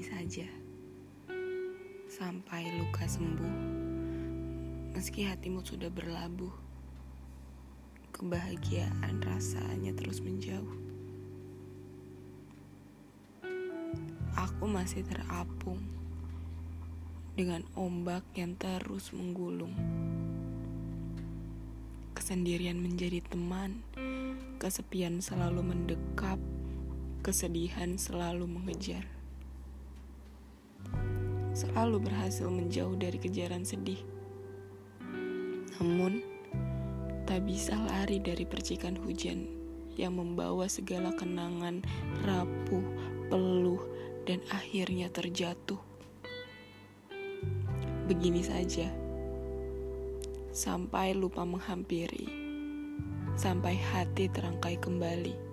saja sampai luka sembuh. Meski hatimu sudah berlabuh, kebahagiaan rasanya terus menjauh. Aku masih terapung dengan ombak yang terus menggulung. Kesendirian menjadi teman, kesepian selalu mendekap, kesedihan selalu mengejar. Selalu berhasil menjauh dari kejaran sedih. Namun, tak bisa lari dari percikan hujan yang membawa segala kenangan rapuh, peluh, dan akhirnya terjatuh. Begini saja sampai lupa menghampiri, sampai hati terangkai kembali.